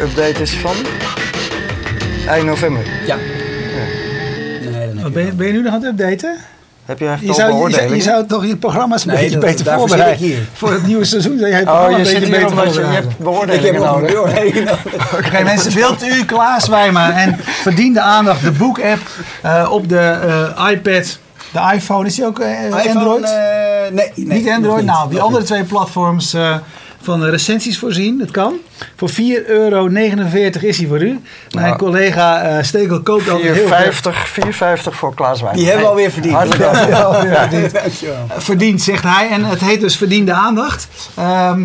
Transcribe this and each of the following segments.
update is van eind november. Ja. Nee, dan je ben, je, ben je nu nog aan het updaten? Heb je echt Je al zou, je, zou, beoordelingen? je zou toch je programma's een Nee, beetje dat- beter voorbereiden. zit ik hier. Voor het nieuwe seizoen jij het Oh, je een zit beetje hier beter omdat je, je hebt Ik beoordelingen nodig. beoordeling nodig. Oké mensen, wilt u Klaas Wijma en verdiende aandacht de boek-app eh, op de eh, iPad, de iPhone, is die ook eh, iPhone, Android? nee, nee, niet Android? nou, die nog andere niet. twee platforms eh, van de recensies voorzien, dat kan. Voor 4,49 euro is hij voor u. Mijn Nou. collega eh Stekel koopt al heel veel. 4,50 4,50 voor Klaas Wijn. Die hebben we alweer verdiend. Hartelijk dank. Ja, ja, verdiend. Zegt hij. En het heet dus Verdiende Aandacht. Ehm,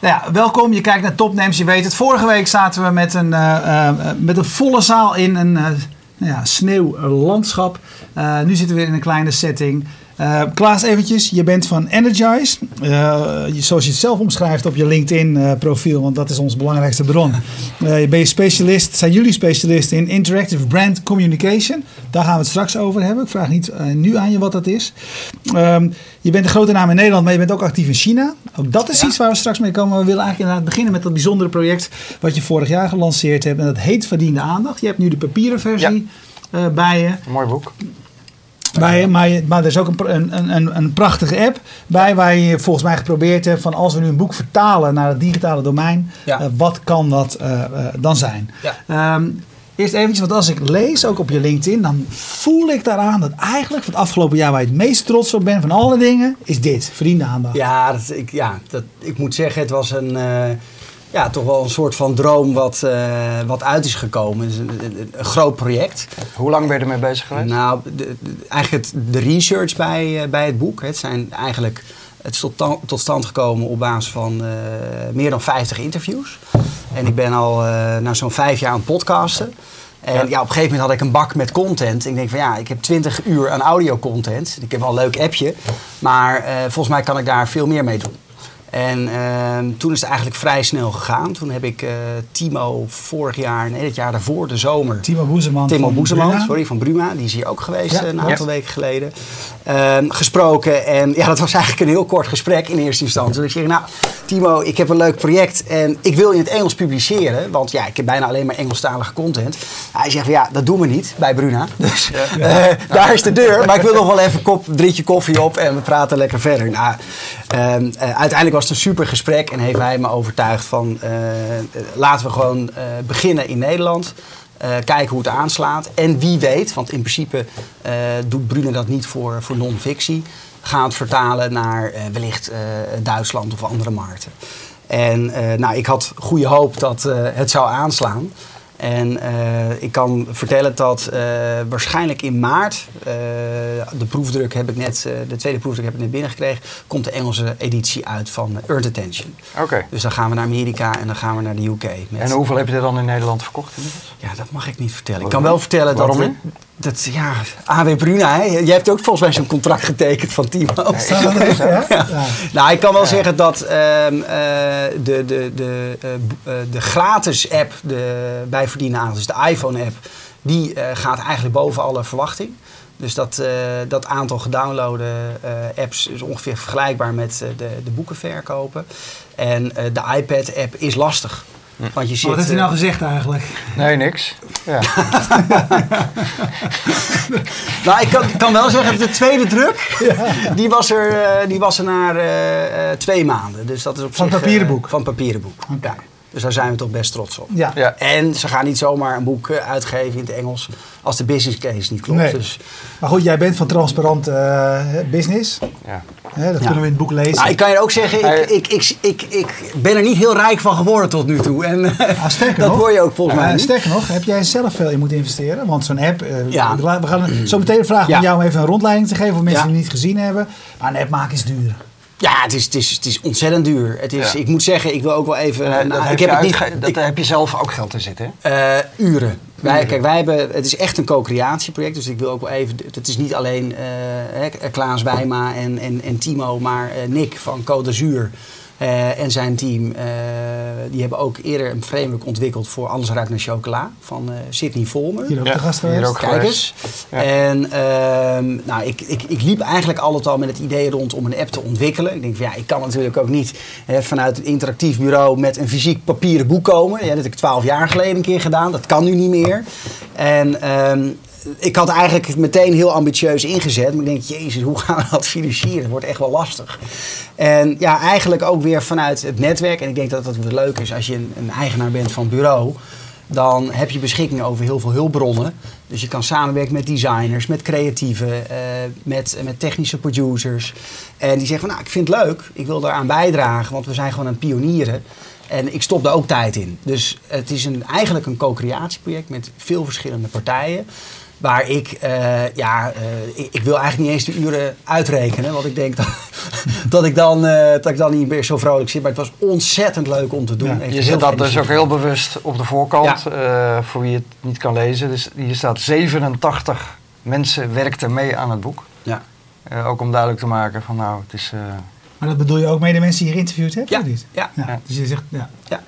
nou ja, welkom, je kijkt naar Topnames, je weet het. Vorige week zaten we met een, eh, eh, met een volle zaal in een eh nou ja, sneeuwlandschap. Eh, nu zitten we weer in een kleine setting. Eh, Klaas, eventjes, je bent van Energize. Eh, je- zoals je het zelf omschrijft op je LinkedIn-profiel, want dat is ons belangrijkste bron. Eh, je bent specialist, zijn jullie specialist in Interactive Brand Communication. Daar gaan we het straks over hebben. Ik vraag niet eh, nu aan je wat dat is. Ehm, je bent een grote naam in Nederland, maar je bent ook actief in China. Ook dat is Ja. iets waar we straks mee komen. We willen eigenlijk inderdaad beginnen met dat bijzondere project wat je vorig jaar gelanceerd hebt. En dat heet Verdiende Aandacht. Je hebt nu de papieren versie eh, bij je. Een mooi boek. Maar, je- maar er is ook een, een, een- een, prachtige app bij waar je volgens mij geprobeerd hebt van als we nu een boek vertalen naar het digitale domein, Ja. eh, wat kan dat eh, eh, dan zijn? Ja. Ehm, eerst eventjes, want als ik lees, ook op je LinkedIn, dan voel ik daaraan dat eigenlijk van het afgelopen jaar waar je het meest trots op bent van alle dingen, is dit, vrienden aandacht. Ja, dat, ik, ja dat, ik moet zeggen, het was een, ja, toch wel een soort van droom wat, eh, wat uit is gekomen. Is een, een, een groot project. Hoe lang ben je ermee bezig geweest? Nou, de, de- eigenlijk het, de research bij, eh, bij het boek. Het zijn eigenlijk het is tot, ta- tot stand gekomen op basis van eh, meer dan 50 interviews. En ik ben al na zo'n vijf jaar aan het podcasten. En ja. op een gegeven moment had ik een bak met content. En ik denk van ja, ik heb 20 uur aan audio content. Ik heb wel een leuk appje. Maar volgens mij kan ik daar veel meer mee doen. En ehm, toen is het eigenlijk vrij snel gegaan. Toen heb ik eh, Timo vorig jaar, nee, het jaar daarvoor, de zomer. Timo Boezeman. Timo Boezeman, sorry, van Bruma. Die is hier ook geweest Ja. eh, een aantal Ja. weken geleden. Ehm, gesproken. En ja, dat was eigenlijk een heel kort gesprek in eerste instantie. Dus ik zeg, nou, Timo, ik heb een leuk project. En ik wil in het Engels publiceren. Want ja, ik heb bijna alleen maar Engelstalige content. Hij zegt van, ja, dat doen we niet bij Bruna. Dus eh, daar is de deur. Maar ik wil nog wel even een kop, drietje koffie op. En we praten lekker verder. Nou, ehm, eh, uiteindelijk was het een super gesprek. En heeft hij me overtuigd van, eh, eh, laten we gewoon beginnen in Nederland. Kijken hoe het aanslaat. En wie weet, want in principe doet Brune dat niet voor, voor non-fictie. Gaan het vertalen naar wellicht Duitsland of andere markten. En nou, ik had goede hoop dat het zou aanslaan. En eh, ik kan vertellen dat eh, waarschijnlijk in maart, eh, de proefdruk heb ik net, de tweede proefdruk heb ik net binnengekregen, komt de Engelse editie uit van Earned Attention. Oké. Dus dan gaan we naar Amerika en dan gaan we naar de UK. Met, En hoeveel heb je er dan in Nederland verkocht? inmiddels? ja, dat mag ik niet vertellen. Ik Waarom kan wel vertellen dat... Waarom we- dat ja, AW Bruna, hè? jij hebt ook volgens mij zo'n contract getekend van Timo. Er? Ja? Ja. Nou, ik kan wel zeggen dat ehm, eh, de, de, de, eh, eh, de gratis app de, bij Verdienen aan, dus de iPhone-app, die gaat eigenlijk boven alle verwachting. Dus dat, dat aantal gedownloade eh, apps is ongeveer vergelijkbaar met de, de boeken verkopen. En de iPad-app is lastig. Want je zit, Wat heeft hij eh, nou gezegd eigenlijk? Nee, niks. Ja. Nou, ik kan, wel zeggen dat de tweede druk, die, was er, eh, die was er na eh, eh, twee maanden. Dus dat is op Van zich, het papieren boek? eh, van het papieren boek, ja. Dus daar zijn we toch best trots op. Ja. Ja. En ze gaan niet zomaar een boek eh, uitgeven in het Engels als de business case niet klopt. Nee. Dus, Maar goed, jij bent van transparant eh, business. ja. Hè, dat kunnen we in het boek lezen. nou, ik kan je ook zeggen, ik, ik, ik, ik, ik ben er niet heel rijk van geworden tot nu toe. En eh, Ah, sterker dat nog, hoor je ook volgens mij niet. Sterker nog, heb jij zelf veel in moeten investeren? Want zo'n app, eh, Ja. we we gaan zo meteen vragen Ja. om jou even een rondleiding te geven voor mensen Ja. die het niet gezien hebben. Maar een app maken is duur. Ja, het is, het, is, het is ontzettend duur. Het is, Ja. Ik moet zeggen, ik wil ook wel even... Nou, dat ik heb, het niet, dat ik- heb je zelf ook geld in zitten, hè? Eh, uren. Wij, kijk, wij hebben, het is echt een co-creatieproject. Dus ik wil ook wel even. Het is niet alleen hè, Klaas Wijma en, en, en Timo, maar eh, Nick van Code d'Azur. Eh, en zijn team, eh, die hebben ook eerder een framework ontwikkeld voor Alles ruikt naar chocola van eh Sidney Volmer. Hier ook Ja, de gast hier geweest. ook. Kijk geweest. eens. Ja. En ehm, nou, ik, ik, ik liep eigenlijk altijd al met het idee rond om een app te ontwikkelen. Ik denk van ja, ik kan natuurlijk ook niet hè, vanuit een interactief bureau met een fysiek papieren boek komen. Ja, dat heb ik twaalf jaar geleden een keer gedaan. Dat kan nu niet meer. En ehm, ik had eigenlijk meteen heel ambitieus ingezet. Maar ik denk, jezus, hoe gaan we dat financieren? Dat wordt echt wel lastig. En ja, eigenlijk ook weer vanuit het netwerk. En ik denk dat dat weer leuk is als je een, een eigenaar bent van bureau. Dan heb je beschikking over heel veel hulpbronnen. Dus je kan samenwerken met designers, met creatieven, eh, met, met technische producers. En die zeggen van, nou, ik vind het leuk. Ik wil daaraan bijdragen, want we zijn gewoon het pionieren. En ik stop daar ook tijd in. Dus het is een, eigenlijk een co-creatieproject met veel verschillende partijen. Waar ik, eh, ja, eh, ik, ik wil eigenlijk niet eens de uren uitrekenen. Want ik denk dat, dat, ik, dan, eh, dat ik dan niet meer zo vrolijk zit. Maar het was ontzettend leuk om te doen. Ja, Je veel dat dus ook heel bewust op de voorkant, eh, voor wie het niet kan lezen. Dus hier staat 87 mensen werkten mee aan het boek. Ja. Ook om duidelijk te maken van nou, het is... eh, Maar dat bedoel je ook mee de mensen die je geïnterviewd hebt? Ja, of niet? ja. ja. Ja. Dus je zegt, ja. Ja.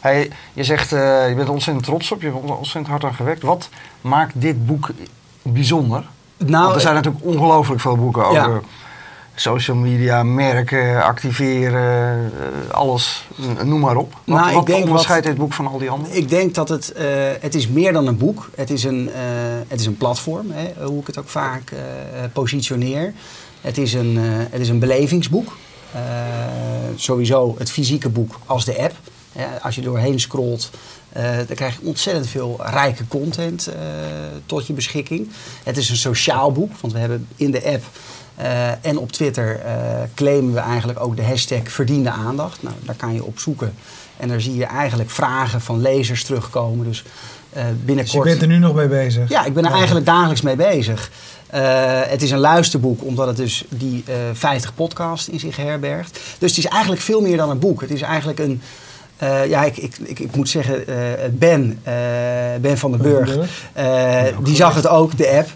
Hey, je zegt, eh, je bent ontzettend trots op, je hebt ontzettend hard aan gewerkt. Wat maakt dit boek bijzonder? Nou, Want er zijn natuurlijk ongelooflijk veel boeken Ja. over social media, merken, activeren, eh, alles, noem maar op. Wat, Nou, wat onderscheidt dit boek van al die anderen? Ik denk dat het, eh, het is meer dan een boek. Het is een, eh, het is een platform, hè, hoe ik het ook vaak eh, positioneer. Het is een, eh, het is een belevingsboek. Eh, sowieso het fysieke boek als de app. Als je doorheen scrolt, eh, dan krijg je ontzettend veel rijke content eh, tot je beschikking. Het is een sociaal boek, want we hebben in de app eh, en op Twitter claimen we eigenlijk ook de hashtag verdiende aandacht. Nou, daar kan je op zoeken. En daar zie je eigenlijk vragen van lezers terugkomen. Dus eh, Dus je binnenkort... bent er nu nog mee bezig? Ja, ik ben er eigenlijk dagelijks mee bezig. Het is een luisterboek, omdat het dus die eh 50 podcasts in zich herbergt. Dus het is eigenlijk veel meer dan een boek. Het is eigenlijk een... eh, ja, ik, ik, ik, ik moet zeggen, eh, Ben, eh, Ben van den Burg, die zag het ook, de app.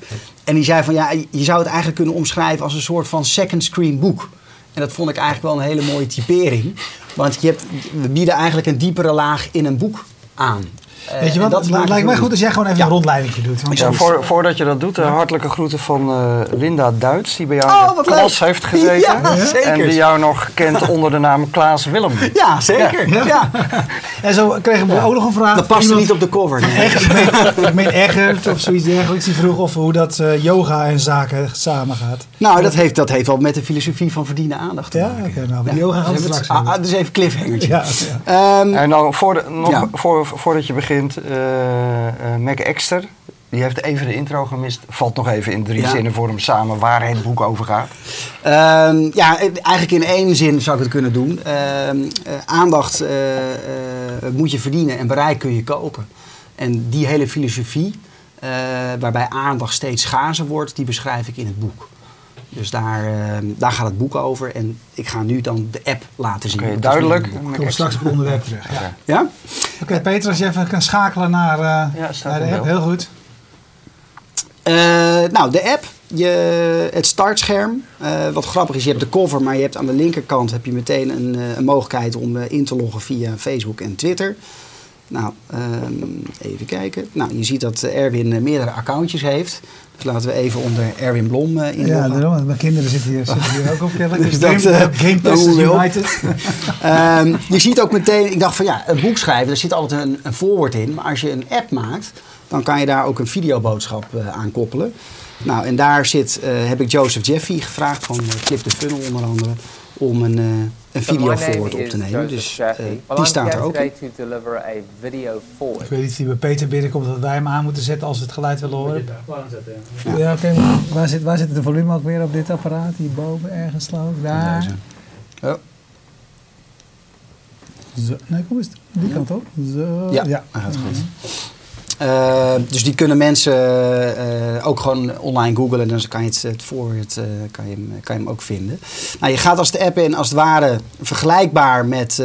En die zei van, ja, je zou het eigenlijk kunnen omschrijven als een soort van second screen boek. En dat vond ik eigenlijk wel een hele mooie typering. Want je hebt, we bieden eigenlijk een diepere laag in een boek aan. Eh, Weet je wat, dat lijkt mij goed als jij gewoon even Ja. een rondleiding doet. Want Ja, voor, voordat je dat doet, hartelijke groeten van uh, Linda Duits, die bij jou Oh, in de wat klas leuk. heeft gezeten. Ja, zeker. En die jou nog kent onder de naam Klaas Willem. Ja, zeker. Ja. Ja. En zo kregen we ook nog een vraag. Dat past Iemand- niet op de cover. nee. Echt, ik meen, ik meen Eggert of zoiets dergelijks. Die vroeg of hoe dat eh, yoga en zaken samen gaat. Nou, dat heeft, dat heeft wel met de filosofie van verdienen aandacht te Ja, maken. oké. nou, yoga gaan we Dus straks het- ah, ah, dus even cliffhangertje. Ja, ja. Ehm, En dan voor de, nog, Ja. voor, voordat je begint, uh, uh, Mac Exter, die heeft even de intro gemist. Valt nog even in drie Ja. zinnen voor hem samen waar het boek over gaat. Ehm, ja, eigenlijk in één zin zou ik het kunnen doen. Ehm, eh, aandacht eh, eh, moet je verdienen en bereik kun je kopen. En die hele filosofie, eh, waarbij aandacht steeds schaarser wordt, die beschrijf ik in het boek. Dus daar, ehm, daar gaat het boek over. En ik ga nu dan de app laten zien. Oké, is duidelijk. Ik kom straks op het onderwerp terug. Ja. Oké. Ja? Oké, Peter, als je even kan schakelen naar, eh, naar de app. Heel goed. Eh, nou, de app, je, het startscherm. Eh, wat grappig is, je hebt de cover, maar je hebt aan de linkerkant heb je meteen een, eh, een mogelijkheid om eh, in te loggen via Facebook en Twitter. Nou, ehm, even kijken. Nou, je ziet dat Erwin eh, meerdere accountjes heeft. Dus laten we even onder Erwin Blom eh Ja, daarom. Mijn kinderen zitten hier, zitten hier ook op. Dus dat, Game, eh, Game Testers op. United. Ehm, je ziet ook meteen, ik dacht van ja, een boek schrijven, daar zit altijd een, een voorwoord in. Maar als je een app maakt, dan kan je daar ook een videoboodschap eh, aan koppelen. Nou, en daar zit, heb ik Joseph Jeffy gevraagd van uh, Clip the Funnel onder andere, om een, uh, een video forward op te nemen. Dus uh, die staat er ook in. Ik weet niet of die bij Peter binnenkomt dat wij hem aan moeten zetten als we het geluid willen horen. Ja, ja oké. waar, zit, waar zit het volume ook weer op dit apparaat? Hierboven ergens geloof ik. Daar. Oh. Zo. Nee, kom eens. Die kant op. Zo. Ja, ja. gaat goed. Uh, dus die kunnen mensen uh, ook gewoon online googlen. En dan kan je het, het uh, kan je hem, kan je hem ook vinden. Nou, je gaat als de app in, als het ware vergelijkbaar met,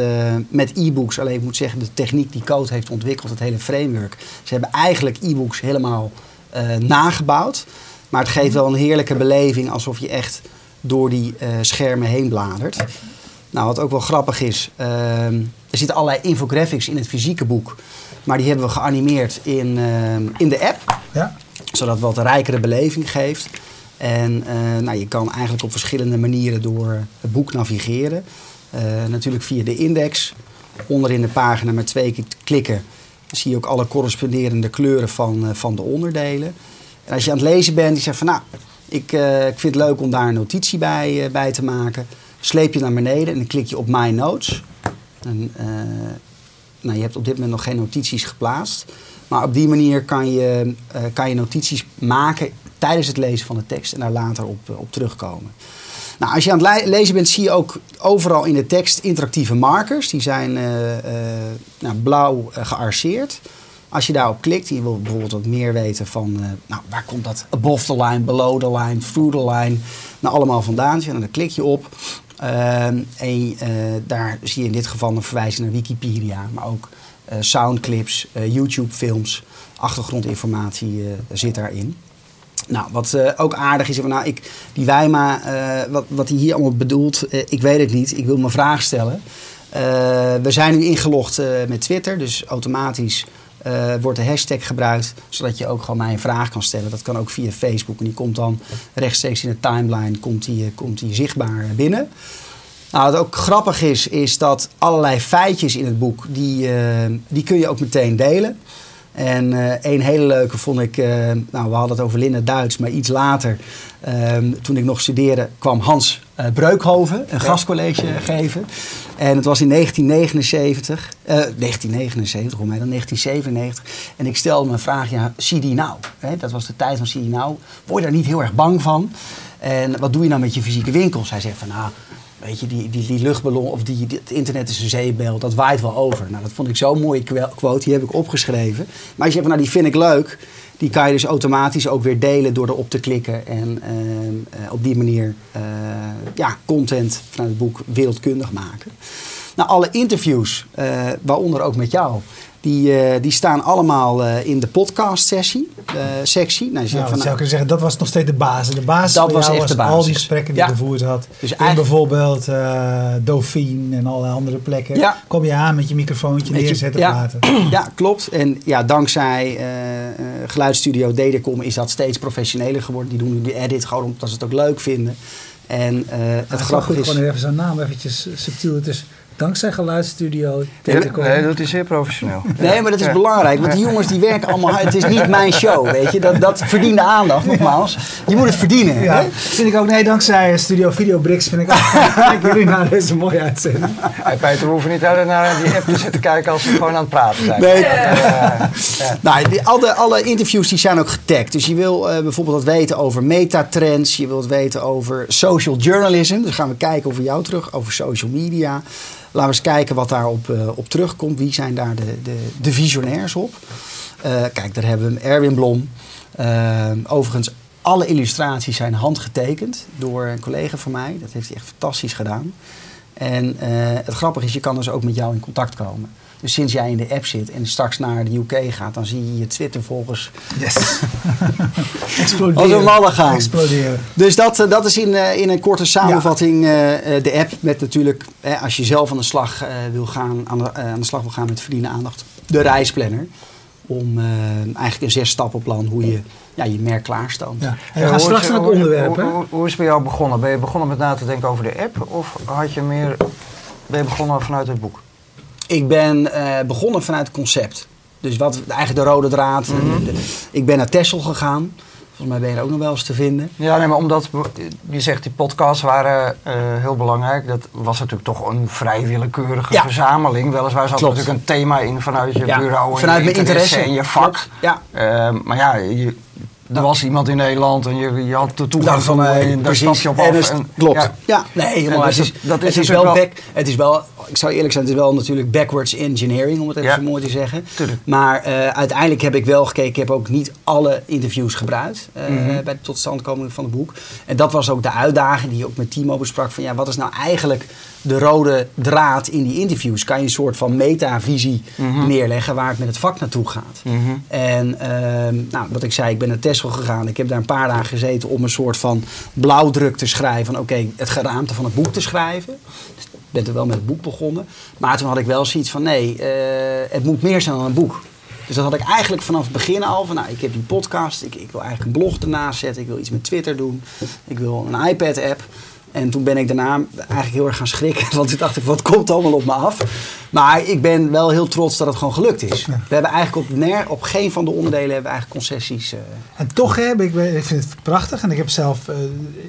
met e-books. Alleen ik moet zeggen, de techniek die Code heeft ontwikkeld, het hele framework. Ze hebben eigenlijk e-books helemaal nagebouwd. Maar het geeft wel een heerlijke beleving alsof je echt door die schermen heen bladert. Nou, wat ook wel grappig is, ehm, er zitten allerlei infographics in het fysieke boek. Maar die hebben we geanimeerd in, ehm, in de app. Ja. Zodat het wat een rijkere beleving geeft. En eh, nou, je kan eigenlijk op verschillende manieren door het boek navigeren. Eh, natuurlijk via de index. Onderin de pagina met twee keer klikken zie je ook alle corresponderende kleuren van, eh, van de onderdelen. En als je aan het lezen bent, die zegt van nou, ik, ik vind het leuk om daar een notitie bij, bij te maken. Sleep je naar beneden en dan klik je op My Notes. En, nou, je hebt op dit moment nog geen notities geplaatst. Maar op die manier kan je, eh, kan je notities maken tijdens het lezen van de tekst en daar later op, eh, op terugkomen. Nou, als je aan het le- lezen bent, zie je ook overal in de tekst interactieve markers. Die zijn eh, nou, blauw gearceerd. Als je daarop klikt je wil bijvoorbeeld wat meer weten van... nou, waar komt dat above the line, below the line, through the line... nou allemaal vandaan. En dan klik je op. Ehm, en eh, daar zie je in dit geval een verwijzing naar Wikipedia. Maar ook eh, soundclips, eh, YouTube-films, achtergrondinformatie zit daarin. Nou, wat ook aardig is, nou, ik, die Wijma, eh, wat, hij hier allemaal bedoelt, ik weet het niet. Ik wil mijn vraag stellen. We zijn nu ingelogd met Twitter, dus automatisch eh, wordt de hashtag gebruikt, zodat je ook gewoon mij een vraag kan stellen. Dat kan ook via Facebook en die komt dan rechtstreeks in de timeline komt die, eh, komt die zichtbaar binnen. Nou, wat ook grappig is, is dat allerlei feitjes in het boek, die, eh, die kun je ook meteen delen. En eh een hele leuke vond ik, nou we hadden het over Linda Duits, maar iets later, ehm, toen ik nog studeerde, kwam Hans Breukhoven een gastcollege geven. En het was in 1979, eh 1979, hoe mij dan, 1997. En ik stelde me een vraag, ja, CD Now, hè, dat was de tijd van CD Now. Word je daar niet heel erg bang van? En wat doe je nou met je fysieke winkels? Hij zegt van, nou, Weet je, die, die, die luchtballon of die, het internet is een zeebel, dat waait wel over. Nou, dat vond ik zo'n mooie quote, die heb ik opgeschreven. Maar als je zegt, nou, die vind ik leuk, die kan je dus automatisch ook weer delen door erop te klikken. En ehm, eh, op die manier eh, ja, content vanuit het boek wereldkundig maken. Nou, alle interviews, eh, waaronder ook met jou, die, eh, die staan allemaal eh, in de podcast-sessie. eh, sectie. Nou, je Nou, van, dat zou nou, ik kunnen zeggen, dat was nog steeds de basis. De basis Dat was echt de Al die basis. gesprekken die Ja. je gevoerd had. Dus in bijvoorbeeld Dauphine en alle andere plekken. Ja. Kom je aan met je microfoontje je, neerzetten, ja, praten. Ja, klopt. En ja, dankzij geluidsstudio Dedecom is dat steeds professioneler geworden. Die doen nu de edit gewoon omdat ze het ook leuk vinden. En het wel grappige is... gewoon even zo'n naam eventjes subtiel. Het is dankzij geluidsstudio. Nee, dat is zeer professioneel. Nee, maar dat is Ja. belangrijk. Want die jongens die werken allemaal hard. Het is niet mijn show, weet je. Dat, dat verdient de aandacht, nogmaals. Je moet het verdienen. Ja, hè? vind ik ook. Nee, dankzij eh, Studio Video Bricks vind ik ook. Kijk jullie naar deze mooie uitzending. Hey, Peter, we hoeven niet altijd naar die app te zitten kijken als we gewoon aan het praten zijn. Nee. Ja. Nou, die, alle, alle interviews die zijn ook getagd. Dus je wil eh, bijvoorbeeld wat weten over metatrends. Je wilt weten over social journalism. Dus gaan we kijken over jou terug, over social media. Laten we eens kijken wat daarop op op terugkomt. Wie zijn daar de, de, de visionairs op? Eh, kijk, daar hebben we Erwin Blom. Eh, overigens, alle illustraties zijn handgetekend door een collega van mij. Dat heeft hij echt fantastisch gedaan. En het grappige is, je kan dus ook met jou in contact komen. Dus sinds jij in de app zit en straks naar de UK gaat, dan zie je je Twitter-volgers Yes. Exploderen. als een malle gaan. Exploderen. Dus dat, eh, dat is in, eh, in een korte samenvatting eh, eh, de app met natuurlijk, als je zelf aan de slag eh, wil gaan, aan de, aan de slag wil gaan met verdienen aandacht, de reisplanner. Om eh, eigenlijk een zes stappenplan hoe je ja, je merk klaarstoomt. Ja. We gaan hoe straks is- naar het onderwerp. Hoe, hoe is het bij jou begonnen? Ben je begonnen met na te denken over de app? Of had je meer, ben je begonnen vanuit het boek? Ik ben eh, begonnen vanuit het concept. Dus wat eigenlijk de rode draad. eh, Mhm. de- ik ben naar Texel gegaan. Volgens mij ben je er ook nog wel eens te vinden. Ja, nee, maar omdat je zegt die podcasts waren eh, heel belangrijk. Dat was natuurlijk toch een vrij willekeurige Ja. verzameling. Weliswaar zat er natuurlijk een thema in vanuit je Ja, bureau. En vanuit je mijn interesse. en je vak. Klopt, ja. Eh, maar ja, je, er was iemand in Nederland en je, je had de toegang van, eh, en daar precies. stap je op af. en- klopt. ja. Ja, nee, helemaal. Dus het is, dat- het is wel back, het is wel, ik zou eerlijk zijn, het is wel natuurlijk backwards engineering, om het even Ja. zo mooi te zeggen. Tuurlijk. Maar eh, uiteindelijk heb ik wel gekeken, ik heb ook niet alle interviews gebruikt Mhm. bij de totstandkoming van het boek. En dat was ook de uitdaging die je ook met Timo besprak, van ja, wat is nou eigenlijk de rode draad in die interviews? Kan je een soort van metavisie Mhm. neerleggen waar het met het vak naartoe gaat? Mhm. En ehm, nou, wat ik zei, ik ben naar Tesla gegaan. Ik heb daar een paar dagen gezeten om een soort van blauwdruk te schrijven. Van oké, het geraamte van het boek te schrijven. Ben er wel met het boek begonnen. Maar toen had ik wel zoiets van, nee, eh, het moet meer zijn dan een boek. Dus dat had ik eigenlijk vanaf het begin al. Van, nou, ik heb die podcast, ik, ik wil eigenlijk een blog ernaast zetten. Ik wil iets met Twitter doen. Ik wil een iPad-app. En toen ben ik daarna eigenlijk heel erg gaan schrikken. Want toen dacht ik, wat komt allemaal op me af? Maar ik ben wel heel trots dat het gewoon gelukt is. We hebben eigenlijk op, ner, op geen van de onderdelen hebben we eigenlijk concessies. Uh... En toch heb ik, ik vind het prachtig. En ik, heb zelf, uh,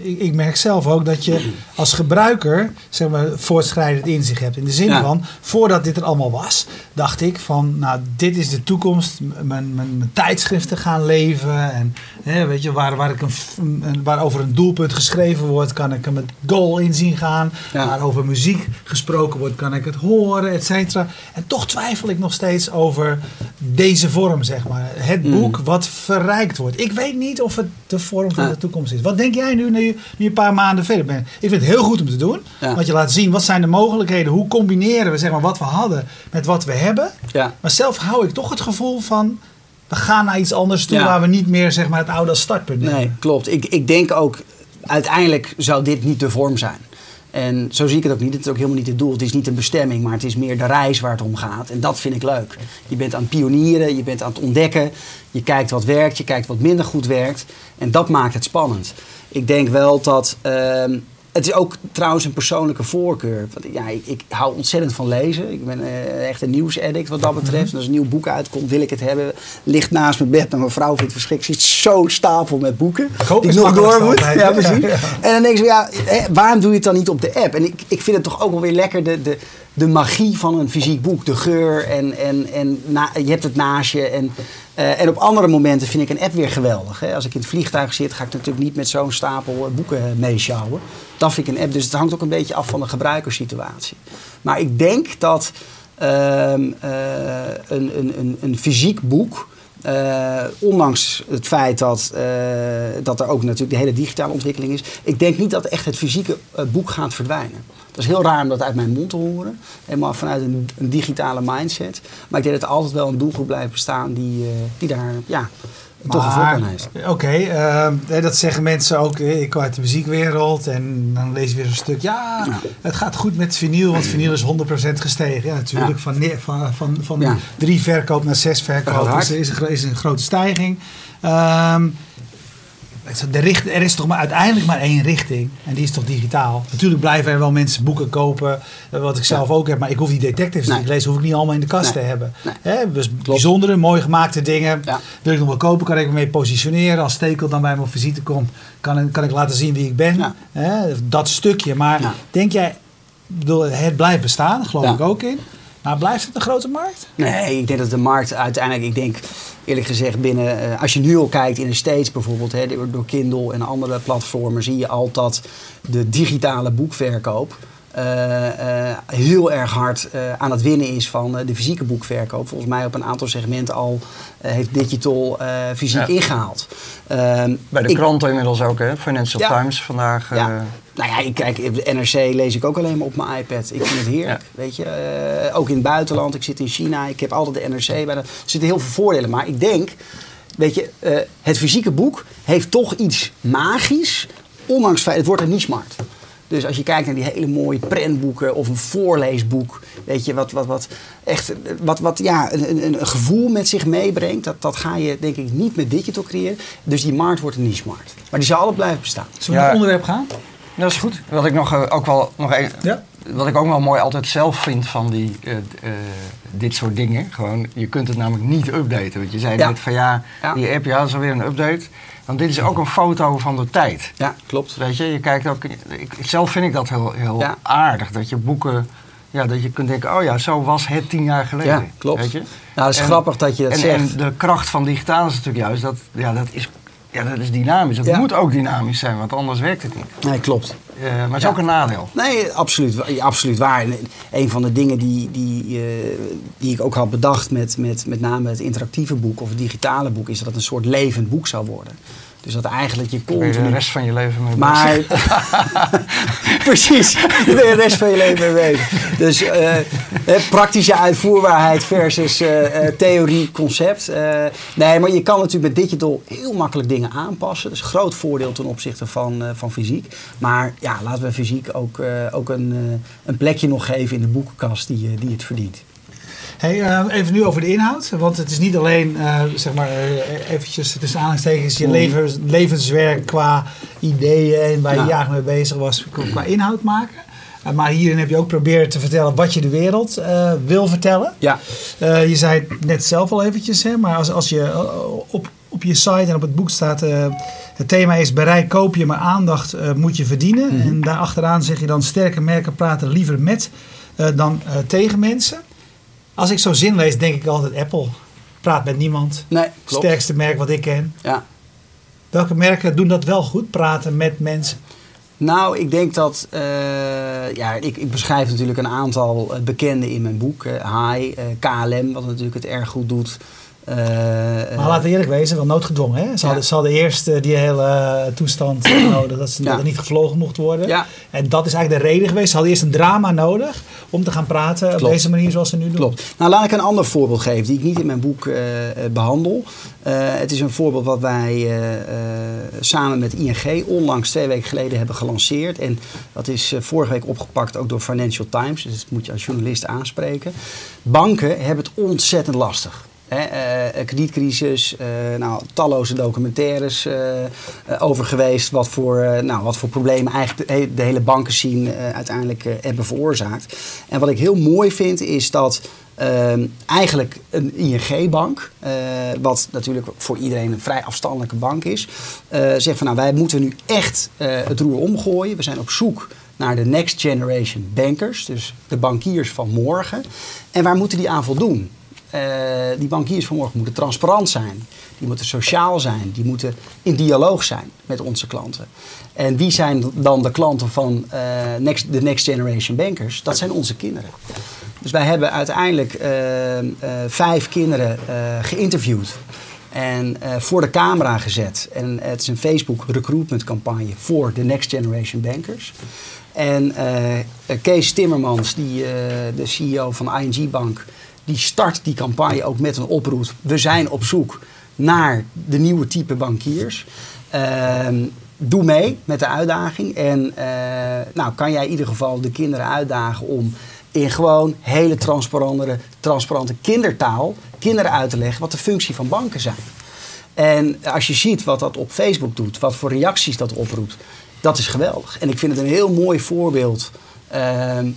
ik, ik, merk zelf ook dat je als gebruiker zeg maar, voortschrijdend inzicht hebt. In de zin ja. van, voordat dit er allemaal was, dacht ik van, nou, dit is de toekomst. Mijn, mijn, mijn tijdschriften gaan leven. En hè, weet je, waar, waar, ik een, waar over een doelpunt geschreven wordt, kan ik er met goal in zien gaan. Ja. Waar over muziek gesproken wordt, kan ik het horen, et cetera. En toch twijfel ik nog steeds over deze vorm, zeg maar. Het boek mm. wat verrijkt wordt. Ik weet niet of het de vorm van ja. de toekomst is. Wat denk jij nu, nu, nu een paar maanden verder bent? Ik vind het heel goed om te doen. Ja. Want je laat zien, wat zijn de mogelijkheden? Hoe combineren we zeg maar, wat we hadden met wat we hebben? Ja. Maar zelf hou ik toch het gevoel van we gaan naar iets anders toe waar we niet meer zeg maar, het oude als startpunt nemen. Nee, klopt. Ik, ik denk ook, uiteindelijk zou dit niet de vorm zijn. En zo zie ik het ook niet. Het is ook helemaal niet het doel. Het is niet een bestemming, maar het is meer de reis waar het om gaat. En dat vind ik leuk. Je bent aan het pionieren, je bent aan het ontdekken. Je kijkt wat werkt, je kijkt wat minder goed werkt. En dat maakt het spannend. Ik denk wel dat uh, het is ook trouwens een persoonlijke voorkeur. Want, ja, ik, ik, hou ontzettend van lezen. Ik ben uh, echt een nieuwsaddict wat dat betreft. En als een nieuw boek uitkomt, wil ik het hebben. Ligt naast mijn bed, maar mijn vrouw vindt het verschrikkelijk. Ziet zo'n stapel met boeken die ik nog door moet. Ja, precies. Ja, ja. En dan denk ik, ja, waarom doe je het dan niet op de app? En ik, ik vind het toch ook wel weer lekker de, de, de magie van een fysiek boek. De geur en, en, en na, je hebt het naast je. En, uh, en op andere momenten vind ik een app weer geweldig. Hè. Als ik in het vliegtuig zit, ga ik natuurlijk niet met zo'n stapel boeken meeschouwen. Dan vind ik een app. Dus het hangt ook een beetje af van de gebruikerssituatie. Maar ik denk dat uh, uh, een, een, een, een fysiek boek. Ondanks het feit dat, dat er ook natuurlijk de hele digitale ontwikkeling is. Ik denk niet dat echt het fysieke boek gaat verdwijnen. Dat is heel raar om dat uit mijn mond te horen. Helemaal vanuit een, een digitale mindset. Maar ik denk dat er altijd wel een doelgroep blijft bestaan die, die daar ja, toch een voorkeur heeft. Oké, okay, uh, dat zeggen mensen ook. Ik kom uit de muziekwereld en dan lees je weer zo'n stuk. Ja, ja, het gaat goed met vinyl, want vinyl is 100% gestegen. Ja, natuurlijk. Ja. Van, van, van, van ja. drie verkoop naar zes verkoop is, is, een, is een grote stijging. Um, de richt, er is toch maar uiteindelijk maar één richting. En die is toch digitaal. Natuurlijk blijven er wel mensen boeken kopen. Wat ik zelf ja. ook heb. Maar ik hoef die detectives nee. die ik lees, hoef ik niet allemaal in de kast nee. te hebben. Nee. Dus Klopt. bijzondere, mooi gemaakte dingen. Ja. Wil ik nog wel kopen, kan ik me mee positioneren. Als Stekel dan bij mijn visite komt, kan, kan ik laten zien wie ik ben. Ja. Dat stukje. Maar denk jij, bedoel, het blijft bestaan, geloof ik ook in. Maar blijft het een grote markt? Nee, ik denk dat de markt uiteindelijk, ik denk eerlijk gezegd binnen, uh, als je nu al kijkt in de States bijvoorbeeld, hè, door Kindle en andere platformen, zie je al dat de digitale boekverkoop heel erg hard aan het winnen is van de fysieke boekverkoop. Volgens mij op een aantal segmenten al heeft digital fysiek ja. ingehaald. Ehm, Bij de ik, kranten inmiddels ook, hè? Financial ja. Times vandaag. Ja. Nou ja, ik kijk, de NRC lees ik ook alleen maar op mijn iPad. Ik vind het heerlijk, ja. weet je. Uh, ook in het buitenland, ik zit in China, ik heb altijd de NRC bij. De, er zitten heel veel voordelen, maar ik denk... Weet je, uh, het fysieke boek heeft toch iets magisch, ondanks het wordt een niche-markt. Dus als je kijkt naar die hele mooie prentboeken of een voorleesboek, weet je, wat, wat, wat echt wat, wat, ja, een, een, een gevoel met zich meebrengt, dat, dat ga je denk ik niet met digital creëren. Dus die markt wordt een niche-markt. Maar die zal altijd blijven bestaan. Zullen we naar het onderwerp gaan? Dat is goed. Wat ik nog, uh, ook wel nog een, ja? wat ik ook wel mooi altijd zelf vind van die, uh, uh, dit soort dingen. Gewoon, je kunt het namelijk niet updaten. Want je zei ja. net van ja, ja, die app, ja, dat is alweer een update. Want dit is ook een foto van de tijd. Ja, klopt. Weet je, je kijkt ook. Ik, zelf vind ik dat heel, heel aardig. Dat je boeken. Ja, dat je kunt denken, oh ja, zo was het tien jaar geleden. Ja, klopt. Weet je? Nou, dat is en, grappig dat je dat en, zegt. En de kracht van digitaal is natuurlijk juist dat, ja, dat is ja, dat is dynamisch. Het ja. moet ook dynamisch zijn, want anders werkt het niet. Nee, klopt. Uh, maar het is ja. ook een nadeel. Nee, absoluut, absoluut waar. En een van de dingen die, die, uh, die ik ook had bedacht met, met met name het interactieve boek of het digitale boek, is dat het een soort levend boek zou worden. Dus dat eigenlijk je continu... De rest van je leven mee Maar... Precies, de rest van je leven mee bezig. Dus uh, praktische uitvoerbaarheid versus uh, theorie, concept. nee, maar je kan natuurlijk met digital heel makkelijk dingen aanpassen. Dat is een groot voordeel ten opzichte van, van fysiek. Maar ja, laten we fysiek ook, ook een, een plekje nog geven in de boekenkast die, die het verdient. Hey, uh, even nu over de inhoud. Want het is niet alleen, uh, zeg maar, uh, eventjes tussen aanhalingstekens, je mm. levens, levenswerk qua ideeën en waar je ja. mee bezig was, qua inhoud maken. maar hierin heb je ook proberen te vertellen wat je de wereld wil vertellen. Ja. je zei het net zelf al eventjes, hè, maar als, als je op, op je site en op het boek staat... het thema is bereik koop je, maar aandacht moet je verdienen. Mm. En daarachteraan zeg je dan sterke merken praten liever met dan tegen mensen. Als ik zo zin lees, denk ik altijd Apple. Praat met niemand. Nee, klopt. Sterkste merk wat ik ken. Ja. Welke merken doen dat wel goed? Praten met mensen? Nou, ik denk dat. Uh, ja, ik, ik, beschrijf natuurlijk een aantal eh, bekenden in mijn boek. Uh, Hi, KLM, wat natuurlijk het erg goed doet. Uh, maar laten we eerlijk wezen, wel noodgedwongen. Hè? Ze, hadden, ze hadden eerst uh, die hele uh, toestand nodig dat ze ja. niet gevlogen mocht worden. Ja. En dat is eigenlijk de reden geweest. Ze hadden eerst een drama nodig om te gaan praten Klopt. op deze manier zoals ze nu doen. Klopt. Nou, laat ik een ander voorbeeld geven die ik niet in mijn boek behandel. het is een voorbeeld wat wij samen met ING onlangs twee weken geleden hebben gelanceerd. En dat is vorige week opgepakt ook door Financial Times. Dus dat moet je als journalist aanspreken. Banken hebben het ontzettend lastig. Hè, uh, kredietcrisis, uh, nou, talloze documentaires uh, over geweest. Wat voor, nou, wat voor problemen eigenlijk de, de hele banken zien uiteindelijk hebben veroorzaakt. En wat ik heel mooi vind is dat ehm, eigenlijk een ING-bank, wat natuurlijk voor iedereen een vrij afstandelijke bank is, zegt van nou wij moeten nu echt het roer omgooien. We zijn op zoek naar de next generation bankers, dus de bankiers van morgen. En waar moeten die aan voldoen? Uh, die bankiers vanmorgen moeten transparant zijn. Die moeten sociaal zijn. Die moeten in dialoog zijn met onze klanten. En wie zijn dan de klanten van next, de Next Generation Bankers? Dat zijn onze kinderen. Dus wij hebben uiteindelijk uh, vijf kinderen geïnterviewd. En voor de camera gezet. En het is een Facebook recruitment campagne voor de Next Generation Bankers. En Kees Timmermans, die, de CEO van ING Bank, die start die campagne ook met een oproep. We zijn op zoek naar de nieuwe type bankiers. Ehm, doe mee met de uitdaging. En uh, nou, kan jij in ieder geval de kinderen uitdagen om in gewoon hele transparante, transparante kindertaal kinderen uit te leggen wat de functie van banken zijn. En als je ziet wat dat op Facebook doet, wat voor reacties dat oproept, dat is geweldig. En ik vind het een heel mooi voorbeeld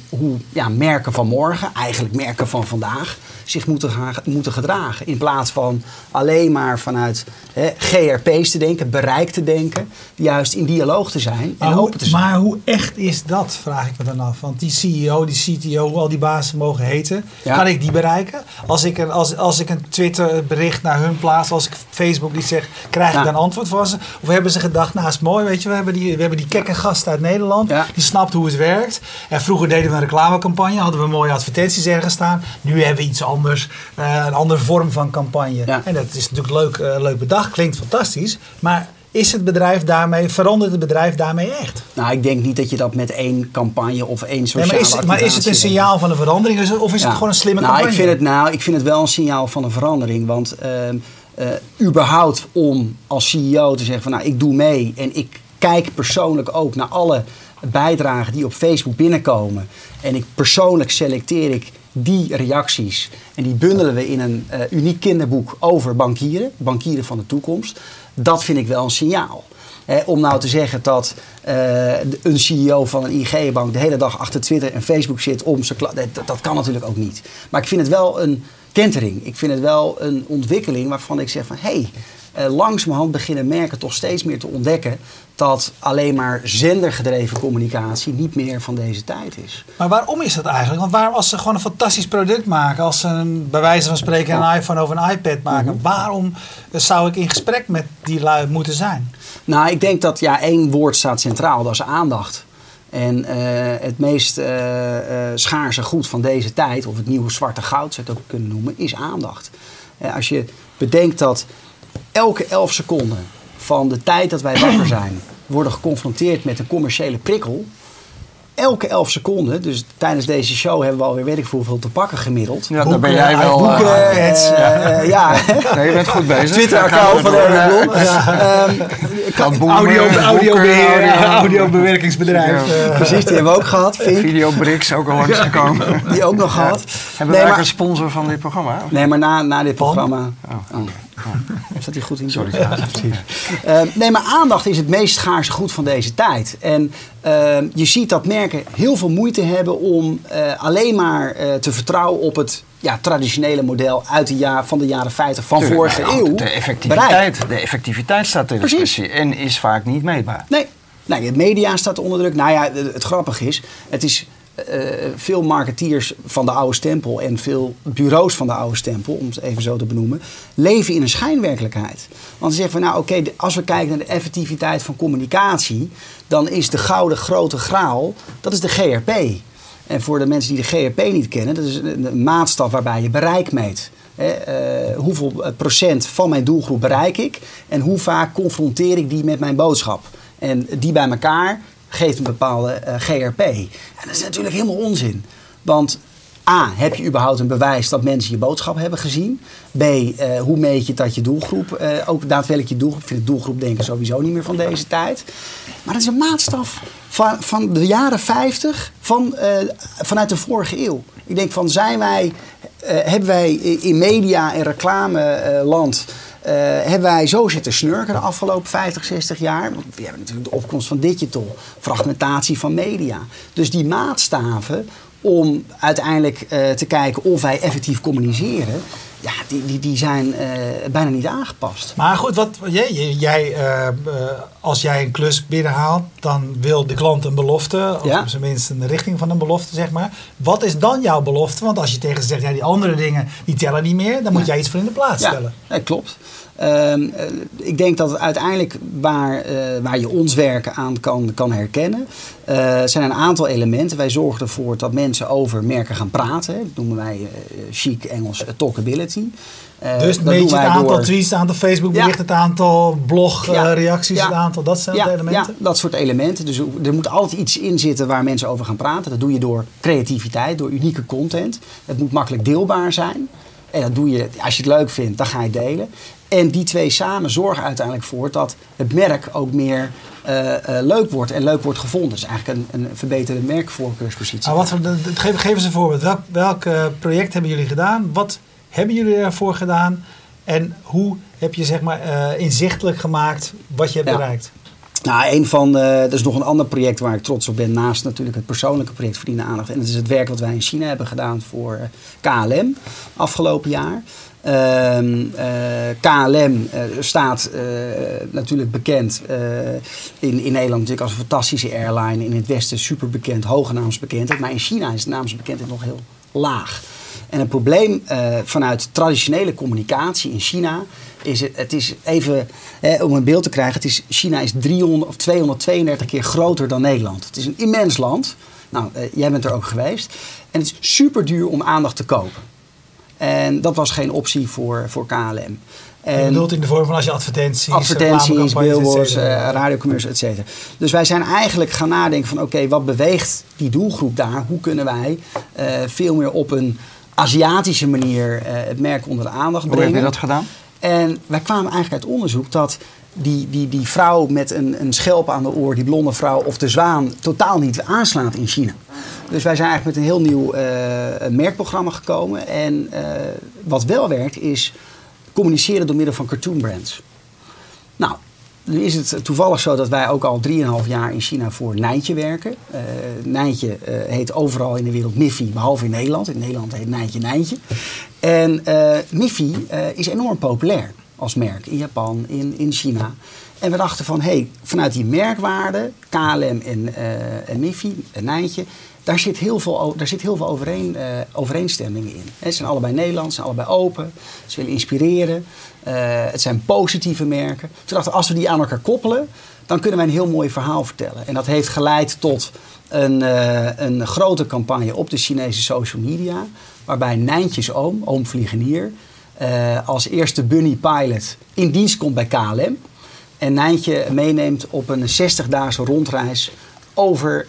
hoe ja, merken van morgen, eigenlijk merken van vandaag, zich moeten, gaan, moeten gedragen. In plaats van alleen maar vanuit hè, GRP's te denken, bereik te denken, juist in dialoog te zijn en open te zijn. Maar hoe echt is dat, vraag ik me dan af. Want die CEO, die CTO, hoe al die bazen mogen heten, kan ik die bereiken? Als ik, een, als, als ik een Twitter bericht naar hun plaats, als ik Facebook iets zeg, krijg ik dan antwoord van ze? Of hebben ze gedacht, nou is mooi, weet je, we hebben die, we hebben die kekke gast uit Nederland, die snapt hoe het werkt. En vroeger deden we een reclamecampagne, hadden we mooie advertenties ergens staan. Nu hebben we iets anders, uh, een andere vorm van campagne. En dat is natuurlijk leuk, uh, leuk bedacht, klinkt fantastisch. Maar is het bedrijf daarmee, verandert het bedrijf daarmee echt? Nou, ik denk niet dat je dat met één campagne of één sociale nee, maar, is, maar is het een signaal van een verandering of is het gewoon een slimme nou, campagne? Ik vind het, nou, ik vind het wel een signaal van een verandering. Want uh, überhaupt om als CEO te zeggen van nou, ik doe mee en ik kijk persoonlijk ook naar alle bijdragen die op Facebook binnenkomen. En ik persoonlijk selecteer ik die reacties. En die bundelen we in een uh, uniek kinderboek over bankieren, bankieren van de toekomst. Dat vind ik wel een signaal. om nou te zeggen dat uh, een CEO van een IG-bank de hele dag achter Twitter en Facebook zit om zijn dat, dat kan natuurlijk ook niet. Maar ik vind het wel een kentering. Ik vind het wel een ontwikkeling waarvan ik zeg van hé, hey, uh, langzamerhand beginnen merken toch steeds meer te ontdekken dat alleen maar zendergedreven communicatie niet meer van deze tijd is. Maar waarom is dat eigenlijk? Want waarom als ze gewoon een fantastisch product maken, als ze een, bij wijze van spreken een iPhone of een iPad maken, mhm. waarom zou ik in gesprek met die lui moeten zijn? Nou, ik denk dat ja, één woord staat centraal, dat is aandacht. En uh, het meest uh, uh, schaarse goed van deze tijd, of het nieuwe zwarte goud zou je het ook kunnen noemen, is aandacht. als je bedenkt dat elke elf seconden van de tijd dat wij wakker zijn, worden geconfronteerd met een commerciële prikkel elke 11 seconden, dus tijdens deze show hebben we alweer weet ik hoeveel te pakken gemiddeld. Ja, daar ben jij wel. Boeken, uh, uh, ja. Nee, je bent goed bezig. Twitter-account van Erwin Blom. Audio, audio, audiobewerkingsbedrijf. Ja. Precies, die hebben we ook gehad. Videobricks ook al langsgekomen. Die ook nog gehad. Hebben we nee, maar, een sponsor van dit programma? Nee, maar na, na dit programma. Oh. Oh. Zat hij goed in? Sorry. Ja, uh, nee, maar aandacht is het meest schaarse goed van deze tijd. En uh, je ziet dat merken heel veel moeite hebben om uh, alleen maar te vertrouwen op het ja, traditionele model uit de jaar, van de jaren 50 van Tuurlijk, vorige nou, eeuw. De effectiviteit, de effectiviteit staat ter discussie en is vaak niet meetbaar. Nee, nou, de media staat onder druk. Nou ja, het, het grappige is, het is uh, veel marketeers van de oude stempel en veel bureaus van de oude stempel, om het even zo te benoemen, leven in een schijnwerkelijkheid. Want ze zeggen van nou oké, als we kijken naar de effectiviteit van communicatie, dan is de gouden grote graal, dat is de GRP. En voor de mensen die de GRP niet kennen, dat is een, maatstaf waarbij je bereik meet. uh, hoeveel procent van mijn doelgroep bereik ik en hoe vaak confronteer ik die met mijn boodschap. En die bij elkaar geeft een bepaalde uh, GRP. En dat is natuurlijk helemaal onzin. Want A, heb je überhaupt een bewijs dat mensen je boodschap hebben gezien? B, uh, hoe meet je dat je doelgroep, uh, ook daadwerkelijk je doelgroep, ik vind doelgroep denken sowieso niet meer van deze tijd. Maar dat is een maatstaf van, van de jaren 50 van, vanuit de vorige eeuw. Ik denk van, zijn wij, hebben wij in media en reclameland uh, hebben wij zo zitten snurken de afgelopen 50, 60 jaar. Want we hebben natuurlijk de opkomst van digital, fragmentatie van media. Dus die maatstaven om uiteindelijk uh, te kijken of wij effectief communiceren, ja, die, die, die zijn uh, bijna niet aangepast. Maar goed, wat, jij, jij uh, als jij een klus binnenhaalt, dan wil de klant een belofte, of ja. minst een richting van een belofte, zeg maar. Wat is dan jouw belofte? Want als je tegen ze zegt, ja, die andere dingen, die tellen niet meer, dan moet ja. jij iets voor in de plaats ja, stellen. Ja, klopt. Uh, ik denk dat uiteindelijk waar, uh, waar je ons werken aan kan, kan herkennen, uh, zijn een aantal elementen. Wij zorgen ervoor dat mensen over merken gaan praten. Dat noemen wij chic Engels talkability. dus meet je het aantal door... tweets, het aantal Facebook berichten, ja. het aantal blogreacties, ja. het aantal, dat zijn de elementen? Ja, dat soort elementen. Dus er moet altijd iets in zitten waar mensen over gaan praten. Dat doe je door creativiteit, door unieke content. Het moet makkelijk deelbaar zijn. En dat doe je, als je het leuk vindt, dan ga je delen. En die twee samen zorgen uiteindelijk voor dat het merk ook meer uh, uh, leuk wordt en leuk wordt gevonden. Dus eigenlijk een, een verbeterde merkvoorkeurspositie. Ah, wat, geef, geef eens een voorbeeld. Welk, welk uh, project hebben jullie gedaan? Wat hebben jullie ervoor gedaan? En hoe heb je zeg maar, inzichtelijk gemaakt wat je hebt ja. bereikt? Nou, een van, uh, dat is nog een ander project waar ik trots op ben, naast natuurlijk het persoonlijke project Verdienen Aandacht. En dat is het werk wat wij in China hebben gedaan voor KLM afgelopen jaar. Uh, uh, KLM uh, staat uh, natuurlijk bekend in, in Nederland natuurlijk als een fantastische airline. In het Westen super bekend, hoge naamsbekendheid. Maar in China is de naamsbekendheid nog heel laag. En het probleem vanuit traditionele communicatie in China is het, het is even om een beeld te krijgen. Het is, China is 300 of 232 keer groter dan Nederland. Het is een immens land. Nou, jij bent er ook geweest. En het is super duur om aandacht te kopen. En dat was geen optie voor, voor KLM. En je bedoelt in de vorm van als je advertenties, advertenties, billboards, uh, radiocommercials, et cetera. Dus wij zijn eigenlijk gaan nadenken van oké, okay, wat beweegt die doelgroep daar? Hoe kunnen wij uh, veel meer op een Aziatische manier uh, het merk onder de aandacht brengen? Hoe heb je dat gedaan? En wij kwamen eigenlijk uit onderzoek dat die, die, die vrouw met een, een schelp aan de oor, die blonde vrouw of de zwaan, totaal niet aanslaat in China. Dus wij zijn eigenlijk met een heel nieuw uh, merkprogramma gekomen. En uh, wat wel werkt is communiceren door middel van cartoon brands. Nou, nu is het toevallig zo dat wij ook al 3,5 jaar in China voor Nijntje werken. Uh, Nijntje heet overal in de wereld Miffy, behalve in Nederland. In Nederland heet Nijntje Nijntje. En Miffy is enorm populair als merk in Japan, in, in China. En we dachten van, hé, hey, vanuit die merkwaarde, KLM en, uh, en en Nijntje, daar zit heel veel, daar zit heel veel overeen, uh, overeenstemmingen in. He, ze zijn allebei Nederlands, ze zijn allebei open, ze willen inspireren. Uh, het zijn positieve merken. Toen dachten we, als we die aan elkaar koppelen, dan kunnen wij een heel mooi verhaal vertellen. En dat heeft geleid tot een, een grote campagne op de Chinese social media, waarbij Nijntjes oom, oom Vliegenier, als eerste bunny pilot in dienst komt bij KLM. En Nijntje meeneemt op een 60-daagse rondreis over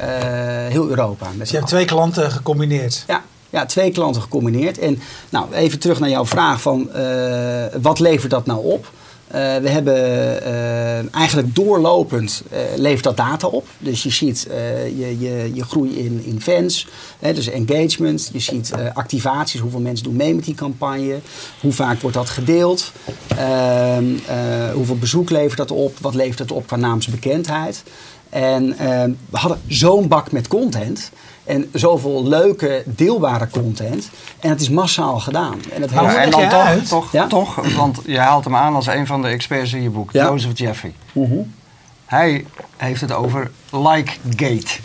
heel Europa. Dus je hebt twee klanten gecombineerd? Ja, ja, twee klanten gecombineerd. En nou, even terug naar jouw vraag van wat levert dat nou op? Uh, we hebben uh, eigenlijk doorlopend uh, levert dat data op. Dus je ziet je, je, je groei in, in fans, hè, dus engagement. Je ziet activaties, hoeveel mensen doen mee met die campagne. Hoe vaak wordt dat gedeeld. Ehm, hoeveel bezoek levert dat op. Wat levert het op qua naamsbekendheid. En ehm, we hadden zo'n bak met content. En zoveel leuke, deelbare content. En het is massaal gedaan. En, het ja, en dan toch, toch, ja? toch, want je haalt hem aan als een van de experts in je boek, Joseph Jeffrey. Uh Hij heeft het over like-gate.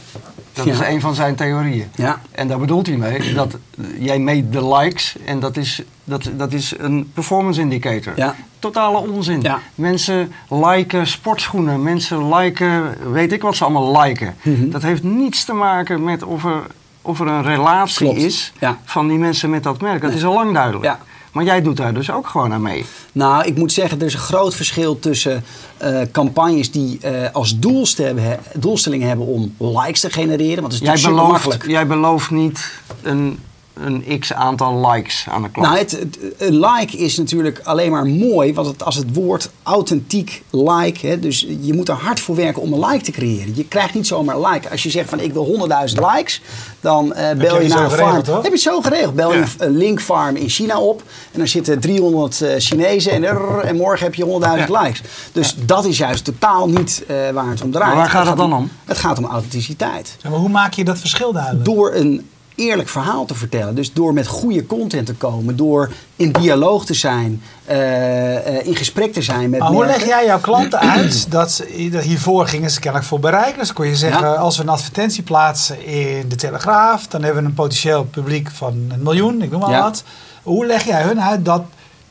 Dat is een van zijn theorieën. Ja. En daar bedoelt hij mee dat jij meet de likes en dat is, dat, dat is een performance indicator. Ja. Totale onzin. Ja. Mensen liken sportschoenen, mensen liken, weet ik wat ze allemaal liken. Mhm. Dat heeft niets te maken met of er, of er een relatie is van die mensen met dat merk. Dat is al lang duidelijk. Maar jij doet daar dus ook gewoon aan mee. Nou, ik moet zeggen, er is een groot verschil tussen uh, campagnes die uh, als doelstelling hebben om likes te genereren. Want het is jij belooft. Jij belooft niet een een x aantal likes aan de klok? Nou, het, een like is natuurlijk alleen maar mooi want het, als het woord authentiek like. Hè, dus je moet er hard voor werken om een like te creëren. Je krijgt niet zomaar een like. Als je zegt van ik wil 100.000 likes, dan uh, bel je, naar een farm. Heb je het zo geregeld? Bel je een link farm in China op en dan zitten 300 uh, eh, Chinezen en, en morgen heb je 100.000 likes. Dus dat is juist totaal niet uh, waar het om draait. Maar waar gaat het, dan om? Het gaat om authenticiteit. maar hoe maak je dat verschil duidelijk? Door een eerlijk verhaal te vertellen. Dus door met goede content te komen, door in dialoog te zijn, uh, uh, in gesprek te zijn met. Maar hoe leg jij jouw klanten uit dat, hiervoor gingen ze kennelijk voor bereiken? Dus kon je zeggen, als we een advertentie plaatsen in de Telegraaf, dan hebben we een potentieel publiek van een miljoen, ik noem maar wat. Hoe leg jij hun uit dat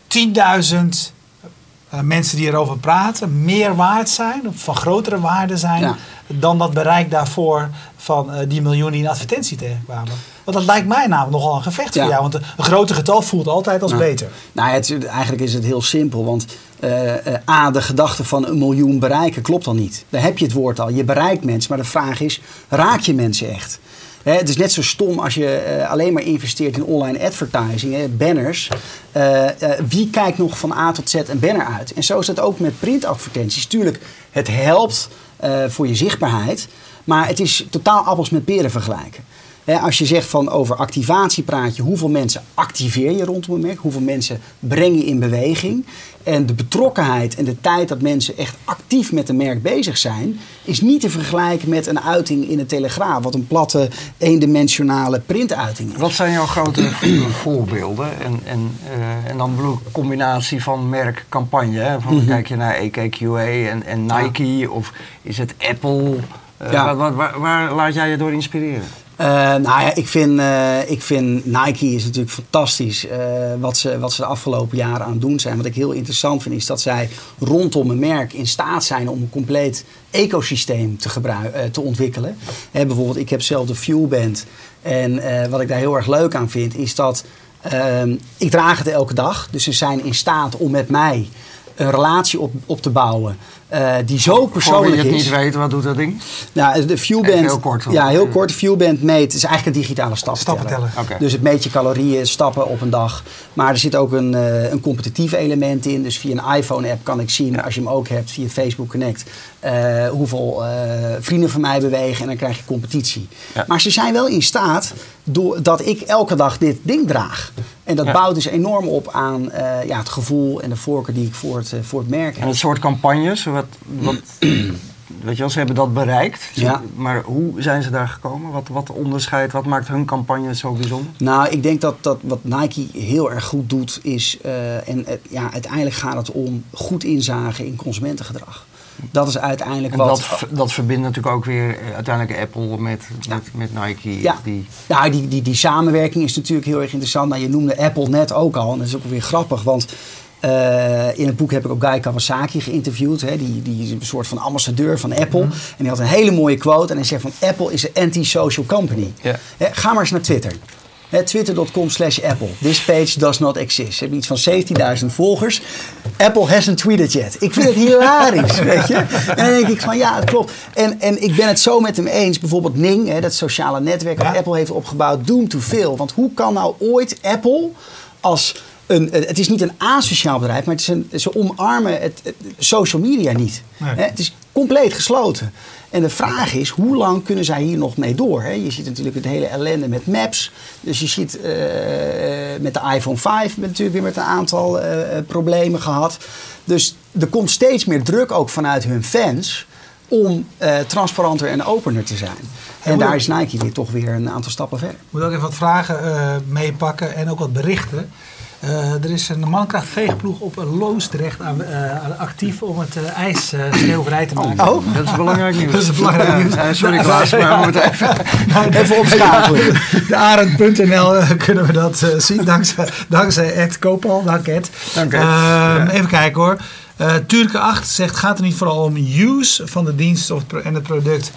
10.000 uh, mensen die erover praten meer waard zijn, of van grotere waarde zijn, dan dat bereik daarvoor van uh, die miljoen die in advertentie tegenkwamen. Want dat lijkt mij namelijk nogal een gevecht voor jou, want een groter getal voelt altijd als beter. Nou, het, eigenlijk is het heel simpel, want uh, A, de gedachte van een miljoen bereiken klopt al niet. Daar heb je het woord al. Je bereikt mensen, maar de vraag is, raak je mensen echt? het is net zo stom als je uh, alleen maar investeert in online advertising, banners. Uh, uh, wie kijkt nog van A tot Z een banner uit? En zo is dat ook met printadvertenties. Tuurlijk, het helpt voor je zichtbaarheid, maar het is totaal appels met peren vergelijken als je zegt van over activatie praat je, hoeveel mensen activeer je rondom een merk? Hoeveel mensen breng je in beweging? En de betrokkenheid en de tijd dat mensen echt actief met een merk bezig zijn, is niet te vergelijken met een uiting in een telegraaf, wat een platte, eendimensionale printuiting is. Wat zijn jouw grote voorbeelden? En, en, uh, en dan bedoel ik combinatie van merk-campagne. Van, mhm. Kijk je naar EKQA en, en Nike of is het Apple? Uh, ja. waar, waar, waar laat jij je door inspireren? Uh, nou ja, ik vind, uh, ik vind Nike is natuurlijk fantastisch uh, wat, ze, wat ze de afgelopen jaren aan het doen zijn. Wat ik heel interessant vind is dat zij rondom een merk in staat zijn om een compleet ecosysteem te, te ontwikkelen. bijvoorbeeld, ik heb zelf de Fuelband. En wat ik daar heel erg leuk aan vind is dat ehm, ik draag het elke dag. Dus ze zijn in staat om met mij een relatie op, op te bouwen. Uh, die zo persoonlijk is. Voor je het niet weet, wat doet dat ding? Nou, de Fuelband. Heel kort. Ja, heel kort. De Fuelband meet. is eigenlijk een digitale stappenteller. stappenteller. Dus het meet je calorieën, stappen op een dag. Maar er zit ook een, uh, een competitief element in. Dus via een iPhone-app kan ik zien, als je hem ook hebt, via Facebook Connect, uh, hoeveel vrienden van mij bewegen. En dan krijg je competitie. Maar ze zijn wel in staat, doordat ik elke dag dit ding draag. En dat bouwt dus enorm op aan ja, het gevoel en de voorkeur die ik voor het, voor het merk heb. En het soort campagnes, wat, wat, weet je wel, ze hebben dat bereikt. Ja. Maar hoe zijn ze daar gekomen? Wat, wat onderscheidt, wat maakt hun campagne zo bijzonder? Nou, ik denk dat, dat wat Nike heel erg goed doet is... Uh, en ja, uiteindelijk gaat het om goed inzagen in consumentengedrag. Dat is uiteindelijk en wat... Dat, dat verbindt natuurlijk ook weer eh, uiteindelijk Apple met, met, met Nike. Ja, die... ja die, die, die samenwerking is natuurlijk heel erg interessant. Nou, je noemde Apple net ook al. En dat is ook weer grappig, want uh, in het boek heb ik ook Guy Kawasaki geïnterviewd. Hè. Die, die is een soort van ambassadeur van Apple. Mhm. En die had een hele mooie quote. En hij zegt van Apple is een anti-social company. Yeah. ga maar eens naar Twitter. Twitter.com slash Apple. This page does not exist. Ze hebben iets van 17.000 volgers. Apple hasn't tweeted yet. Ik vind het hilarisch, weet je. En dan denk ik van, ja, het klopt. En, en ik ben het zo met hem eens. Bijvoorbeeld Ning, hè, dat sociale netwerk dat Apple heeft opgebouwd. Doom to veel. Want hoe kan nou ooit Apple als... Een, het is niet een asociaal bedrijf, maar het is een, ze omarmen het, social media niet. Het is compleet gesloten. En de vraag is, hoe lang kunnen zij hier nog mee door? Hè? Je ziet natuurlijk het hele ellende met maps. Dus je ziet uh, met de iPhone 5 natuurlijk weer met een aantal uh, problemen gehad. Dus er komt steeds meer druk ook vanuit hun fans om uh, transparanter en opener te zijn. En, en daar is Nike weer toch weer een aantal stappen verder. Ik moet ook even wat vragen meepakken en ook wat berichten. Uh, er is een mankracht veegploeg op Loosdrecht aan, uh, actief om het uh, ijs sneeuwvrij te maken. Oh, dat is belangrijk nieuws. dat is belangrijk nieuws. Ja, sorry Klaas, maar we moeten even, even opschakelen. De Arend.nl kunnen we dat zien dankzij, dankzij Ed Koopal. Dank Ed. Dank Ed. Ja. Even kijken hoor. Uh, Turke 8 zegt, gaat er niet vooral om use van de dienst of en het product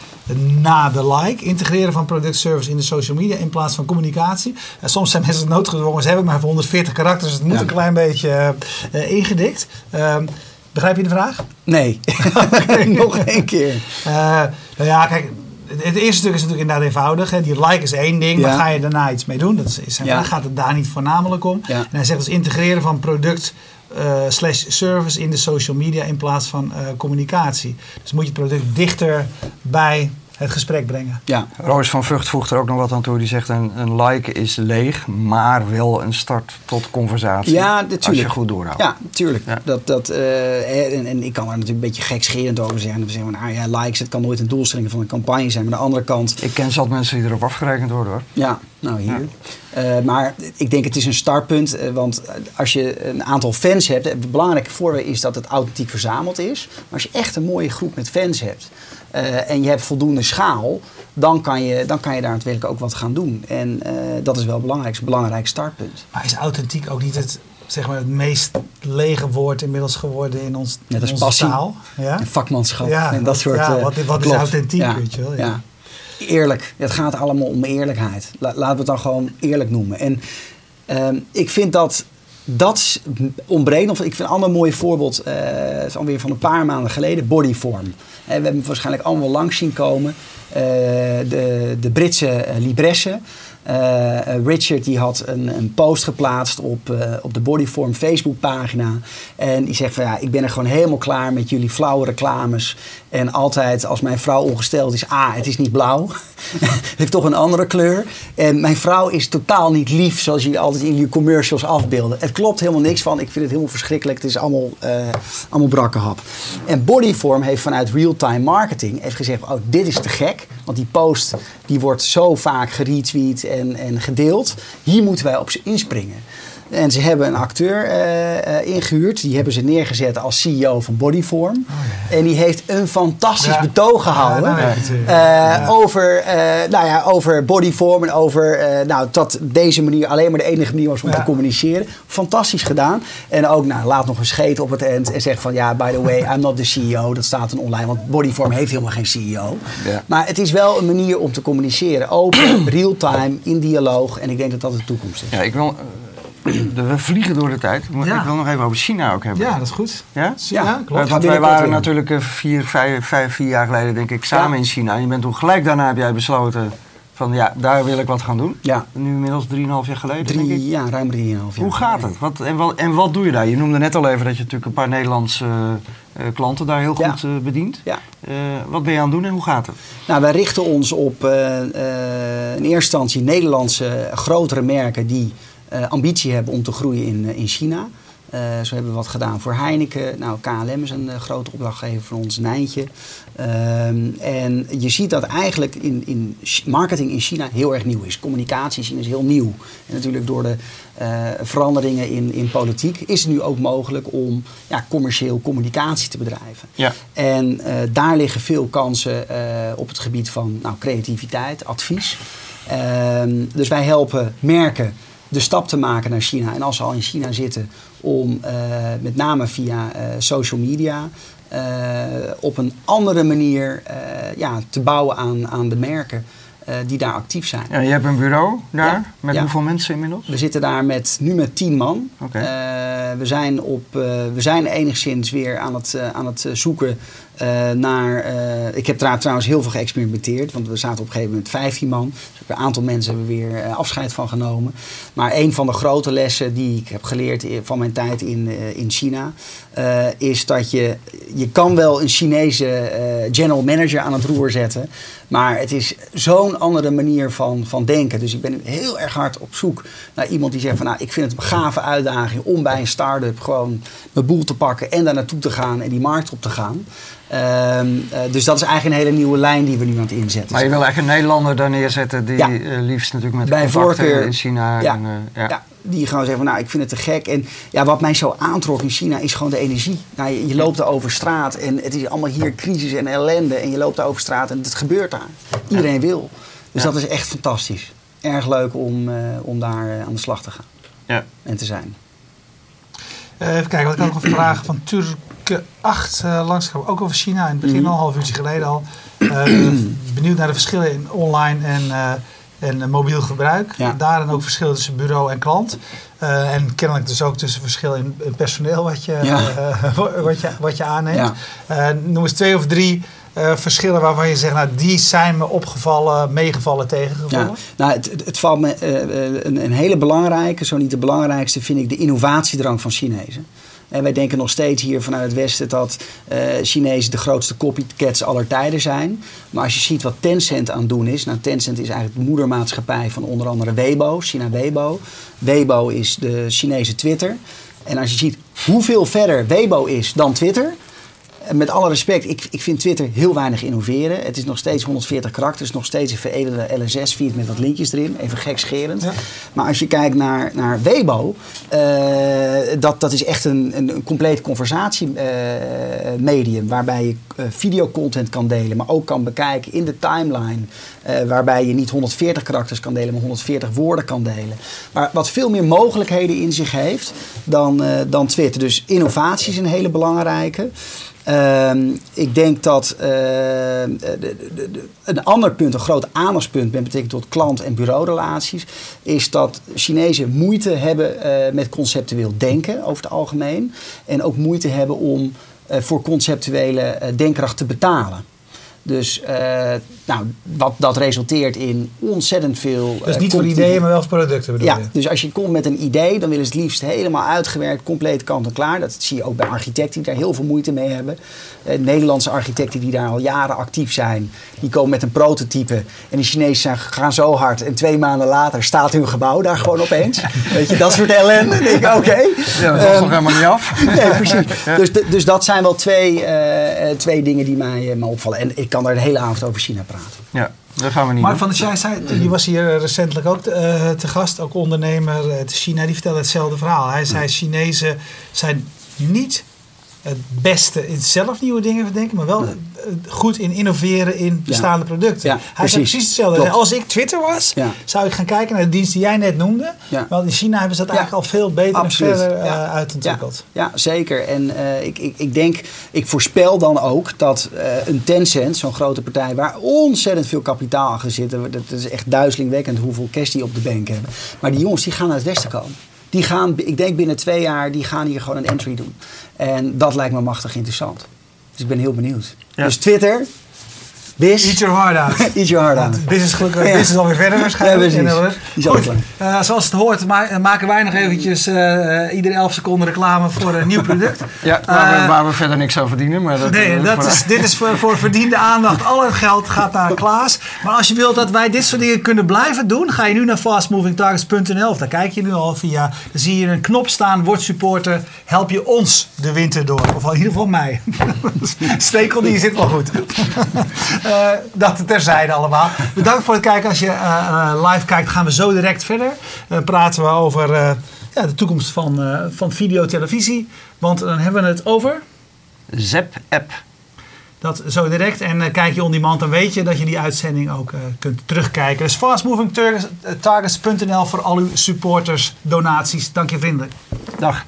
na de like? Integreren van productservice in de social media in plaats van communicatie? Uh, soms zijn mensen noodgedwongen, ze hebben maar 140 karakters, dus het moet ja. een klein beetje uh, ingedikt. Ehm, begrijp je de vraag? Nee, nog één keer. nou ja, kijk, het eerste stuk is natuurlijk inderdaad eenvoudig. Hè. Die like is één ding, ja. maar ga je daarna iets mee doen? Dat is, ja. gaat het daar niet voornamelijk om. Ja. En hij zegt dus integreren van product uh, slash service in de social media in plaats van uh, communicatie. Dus moet je het product dichter bij het gesprek brengen. Ja. Roos van Vught voegt er ook nog wat aan toe. Die zegt een, een like is leeg, maar wel een start tot conversatie. Ja, natuurlijk. Als je goed doorhoudt. Ja, natuurlijk. Ja. Dat, dat, uh, en, en, ik kan er natuurlijk een beetje gekscherend over zeggen. We zeggen, nou ja, likes, het kan nooit een doelstelling van een campagne zijn. Maar aan de andere kant... Ik ken zat mensen die erop afgerekend worden hoor. Ja, nou hier. Ja. Uh, maar ik denk het is een startpunt. Uh, want als je een aantal fans hebt... Het belangrijke voor is dat het authentiek verzameld is. Maar als je echt een mooie groep met fans hebt... Uh, en je hebt voldoende schaal, dan kan je, dan kan je daar natuurlijk ook wat gaan doen. En uh, dat is wel belangrijk, een belangrijk startpunt. Maar is authentiek ook niet het, zeg maar, het meest lege woord inmiddels geworden in, ons, Net als in onze passie, taal? Ja? En vakmanschap ja, en dat soort Ja, wat, wat is authentiek, ja, weet je wel? Ja. Eerlijk. Het gaat allemaal om eerlijkheid. La, laten we het dan gewoon eerlijk noemen. En uh, ik vind dat dat ontbreekt. Of ik vind een ander mooi voorbeeld, uh, is alweer van een paar maanden geleden, bodyform. Uh, we hebben waarschijnlijk allemaal langs zien komen. Uh, de, de Britse libresse. Richard die had een, een post geplaatst op, op de Bodyform Facebookpagina. En die zegt van ja, ik ben er gewoon helemaal klaar met jullie flauwe reclames. En altijd als mijn vrouw ongesteld is, ah, het is niet blauw. het heeft toch een andere kleur. En mijn vrouw is totaal niet lief zoals jullie altijd in jullie commercials afbeelden. Het klopt helemaal niks van. Ik vind het helemaal verschrikkelijk. Het is allemaal, uh, allemaal brakkenhap. En Bodyform heeft vanuit real-time marketing heeft gezegd, oh, dit is te gek. Want die post die wordt zo vaak geretweet en, en gedeeld. Hier moeten wij op inspringen. En ze hebben een acteur uh, uh, ingehuurd. Die hebben ze neergezet als CEO van Bodyform. Oh, ja. En die heeft een fantastisch ja. betoog gehouden. Ja, over, nou ja, over Bodyform. En over nou, dat deze manier alleen maar de enige manier was om te communiceren. Fantastisch gedaan. En ook nou, laat nog een scheet op het eind. En zegt van ja, by the way, I'm not the CEO. Dat staat dan online. Want Bodyform heeft helemaal geen CEO. Maar het is wel een manier om te communiceren. Open, real-time, in dialoog. En ik denk dat dat de toekomst is. Ja, ik wil we vliegen door de tijd. Ja. Ik wil nog even over China ook hebben. Ja, dat is goed. Ja? Klopt. Want wij waren natuurlijk vier, vijf, vijf, vier jaar geleden, denk ik, samen ja. in China. En je bent toen gelijk daarna heb jij besloten van ja, daar wil ik wat gaan doen. Ja. Nu inmiddels 3,5 jaar geleden, Drie, denk ik. Ja, ruim 3,5 jaar. Hoe gaat het? Wat, en, wat, en wat doe je daar? Je noemde net al even dat je natuurlijk een paar Nederlandse uh, klanten daar heel goed uh, bedient. Ja. Uh, wat ben je aan het doen en hoe gaat het? Nou, wij richten ons op in eerste instantie Nederlandse grotere merken die ambitie hebben om te groeien in, uh, in China. Uh, zo hebben we wat gedaan voor Heineken. Nou, KLM is een grote opdrachtgever voor ons, Nijntje. en je ziet dat eigenlijk in, in marketing in China heel erg nieuw is. Communicatie in China is heel nieuw. En natuurlijk door de veranderingen in, in politiek is het nu ook mogelijk om ja, commercieel communicatie te bedrijven. Ja. En daar liggen veel kansen op het gebied van nou, creativiteit, advies. dus wij helpen merken de stap te maken naar China. En als ze al in China zitten, om uh, met name via uh, social media uh, op een andere manier ja, te bouwen aan, aan de merken. die daar actief zijn. Ja, je hebt een bureau daar, met hoeveel mensen inmiddels? We zitten daar met, nu met tien man. Okay. we, zijn op, we zijn enigszins weer aan het, aan het zoeken uh, naar, uh, ik heb trouwens heel veel geëxperimenteerd, want we zaten op een gegeven moment 15 man. Dus een aantal mensen hebben weer uh, afscheid van genomen. Maar een van de grote lessen die ik heb geleerd van mijn tijd in, in China, is dat je, je kan wel een Chinese general manager aan het roer zetten, maar het is zo'n andere manier van, van denken. Dus ik ben heel erg hard op zoek naar iemand die zegt van nou, ik vind het een gave uitdaging om bij een start-up gewoon mijn boel te pakken en daar naartoe te gaan en die markt op te gaan. Ehm, eh, dus dat is eigenlijk een hele nieuwe lijn die we nu aan het inzetten. Maar je wil eigenlijk een Nederlander daar neerzetten die eh, liefst natuurlijk met Bij voorkeur, in China... Ja, en, uh, ja. die gewoon zeggen van nou ik vind het te gek. En ja, wat mij zo aantrok in China is gewoon de energie. Nou, je, loopt er over straat en het is allemaal hier crisis en ellende. En je loopt er over straat en het gebeurt daar. Iedereen wil. Dus dat is echt fantastisch. Erg leuk om, om daar aan de slag te gaan. Ja. En te zijn. even kijken, wat ik nog een vraag van Turk 8 uh. Ook over China. In het begin mm al, een half uurtje geleden al. Uh, benieuwd naar de verschillen in online en, uh, en mobiel gebruik. Ja. Daarin ook verschillen tussen bureau en klant. Uh, en kennelijk dus ook tussen verschil in, personeel wat je, ja. wat je, wat je aanneemt. Ja. noem eens twee of drie verschillen waarvan je zegt, nou die zijn me opgevallen, meegevallen, tegengevallen? Ja, nou, het, het, valt me een, een, hele belangrijke, zo niet de belangrijkste, vind ik de innovatiedrang van Chinezen. En wij denken nog steeds hier vanuit het Westen dat uh, Chinezen de grootste copycats aller tijden zijn. Maar als je ziet wat Tencent aan het doen is. Nou, Tencent is eigenlijk de moedermaatschappij van onder andere Weibo, China Weibo. Weibo is de Chinese Twitter. En als je ziet hoeveel verder Weibo is dan Twitter met alle respect, ik, ik vind Twitter heel weinig innoveren. Het is nog steeds 140 karakters, nog steeds een veredelde LSS-feed met wat linkjes erin. Even gekscherend. Ja. Maar als je kijkt naar, naar Weibo, uh, dat, dat is echt een, een, een compleet conversatiemedium. Uh, waarbij je uh, videocontent kan delen, maar ook kan bekijken in de timeline. waarbij je niet 140 karakters kan delen, maar 140 woorden kan delen. Maar wat veel meer mogelijkheden in zich heeft dan, dan Twitter. Dus innovatie is een hele belangrijke. Ehm, ik denk dat uh, de, de, de, een ander punt, een groot aandachtspunt met betrekking tot klant- en bureaurelaties, is dat Chinezen moeite hebben uh, met conceptueel denken over het algemeen. En ook moeite hebben om uh, voor conceptuele denkkracht te betalen. Dus uh, nou, wat dat resulteert in ontzettend veel. Dus niet voor ideeën, maar wel voor producten bedoel ja, Dus als je komt met een idee, dan willen ze het liefst helemaal uitgewerkt, compleet kant en klaar. Dat zie je ook bij architecten die daar heel veel moeite mee hebben. Uh, Nederlandse architecten die daar al jaren actief zijn, die komen met een prototype. En de Chinezen gaan zo hard. En twee maanden later staat hun gebouw daar gewoon opeens. Weet je, dat soort ellende. denk ik, oké. Ja, dat was um, nog helemaal niet af. nee, precies. Dus, dus dat zijn wel twee, uh, twee dingen die mij, mij opvallen. En ik kan daar de hele avond over China praten. Ja, dat gaan we niet Maar van de jij zei, je was hier recentelijk ook uh, te gast, ook ondernemer uit China, die vertelde hetzelfde verhaal. Hij zei, Chinezen zijn niet het beste in zelf nieuwe dingen verdenken, maar wel goed in innoveren in bestaande producten. Hij precies. precies hetzelfde. Als ik Twitter was, zou ik gaan kijken naar de dienst die jij net noemde. Want in China hebben ze dat eigenlijk al veel beter Absoluut. en verder uh, uitontwikkeld. Ja, zeker. En uh, ik, ik, ik denk, ik voorspel dan ook dat uh, een Tencent, zo'n grote partij, waar ontzettend veel kapitaal achter zit, dat is echt duizelingwekkend hoeveel cash die op de bank hebben. Maar die jongens die gaan naar het westen komen. Die gaan, ik denk binnen twee jaar, die gaan hier gewoon een entry doen. En dat lijkt me machtig interessant. Dus ik ben heel benieuwd. Dus Twitter, Bis. Eat your heart out. Eat your heart out. Business gelukkig. Ja. Business alweer verder waarschijnlijk. Ja, Goed. Uh, zoals het hoort ma maken wij nog eventjes uh, iedere 11 seconden reclame voor een nieuw product. ja, waar, we, waar we verder niks aan verdienen. Maar dat, nee, dat is, dit is voor, voor verdiende aandacht. Al het geld gaat naar Klaas. Maar als je wilt dat wij dit soort dingen kunnen blijven doen, ga je nu naar fastmovingtargets.nl. Of daar kijk je nu al via. Dan zie je een knop staan, word supporter. Help je ons de winter door. Of in ieder geval mij. Stekel die zit wel goed. Uh, dat terzijde allemaal. Bedankt voor het kijken. Als je uh, live kijkt, gaan we zo direct verder. Dan praten we over ja, de toekomst van, van videotelevisie. Want dan hebben we het over... Zap-app. Dat zo direct. En kijk je on demand, dan weet je dat je die uitzending ook kunt terugkijken. Dus fastmovingtargets.nl voor al uw supporters, donaties. Dank je vriendelijk. Dag.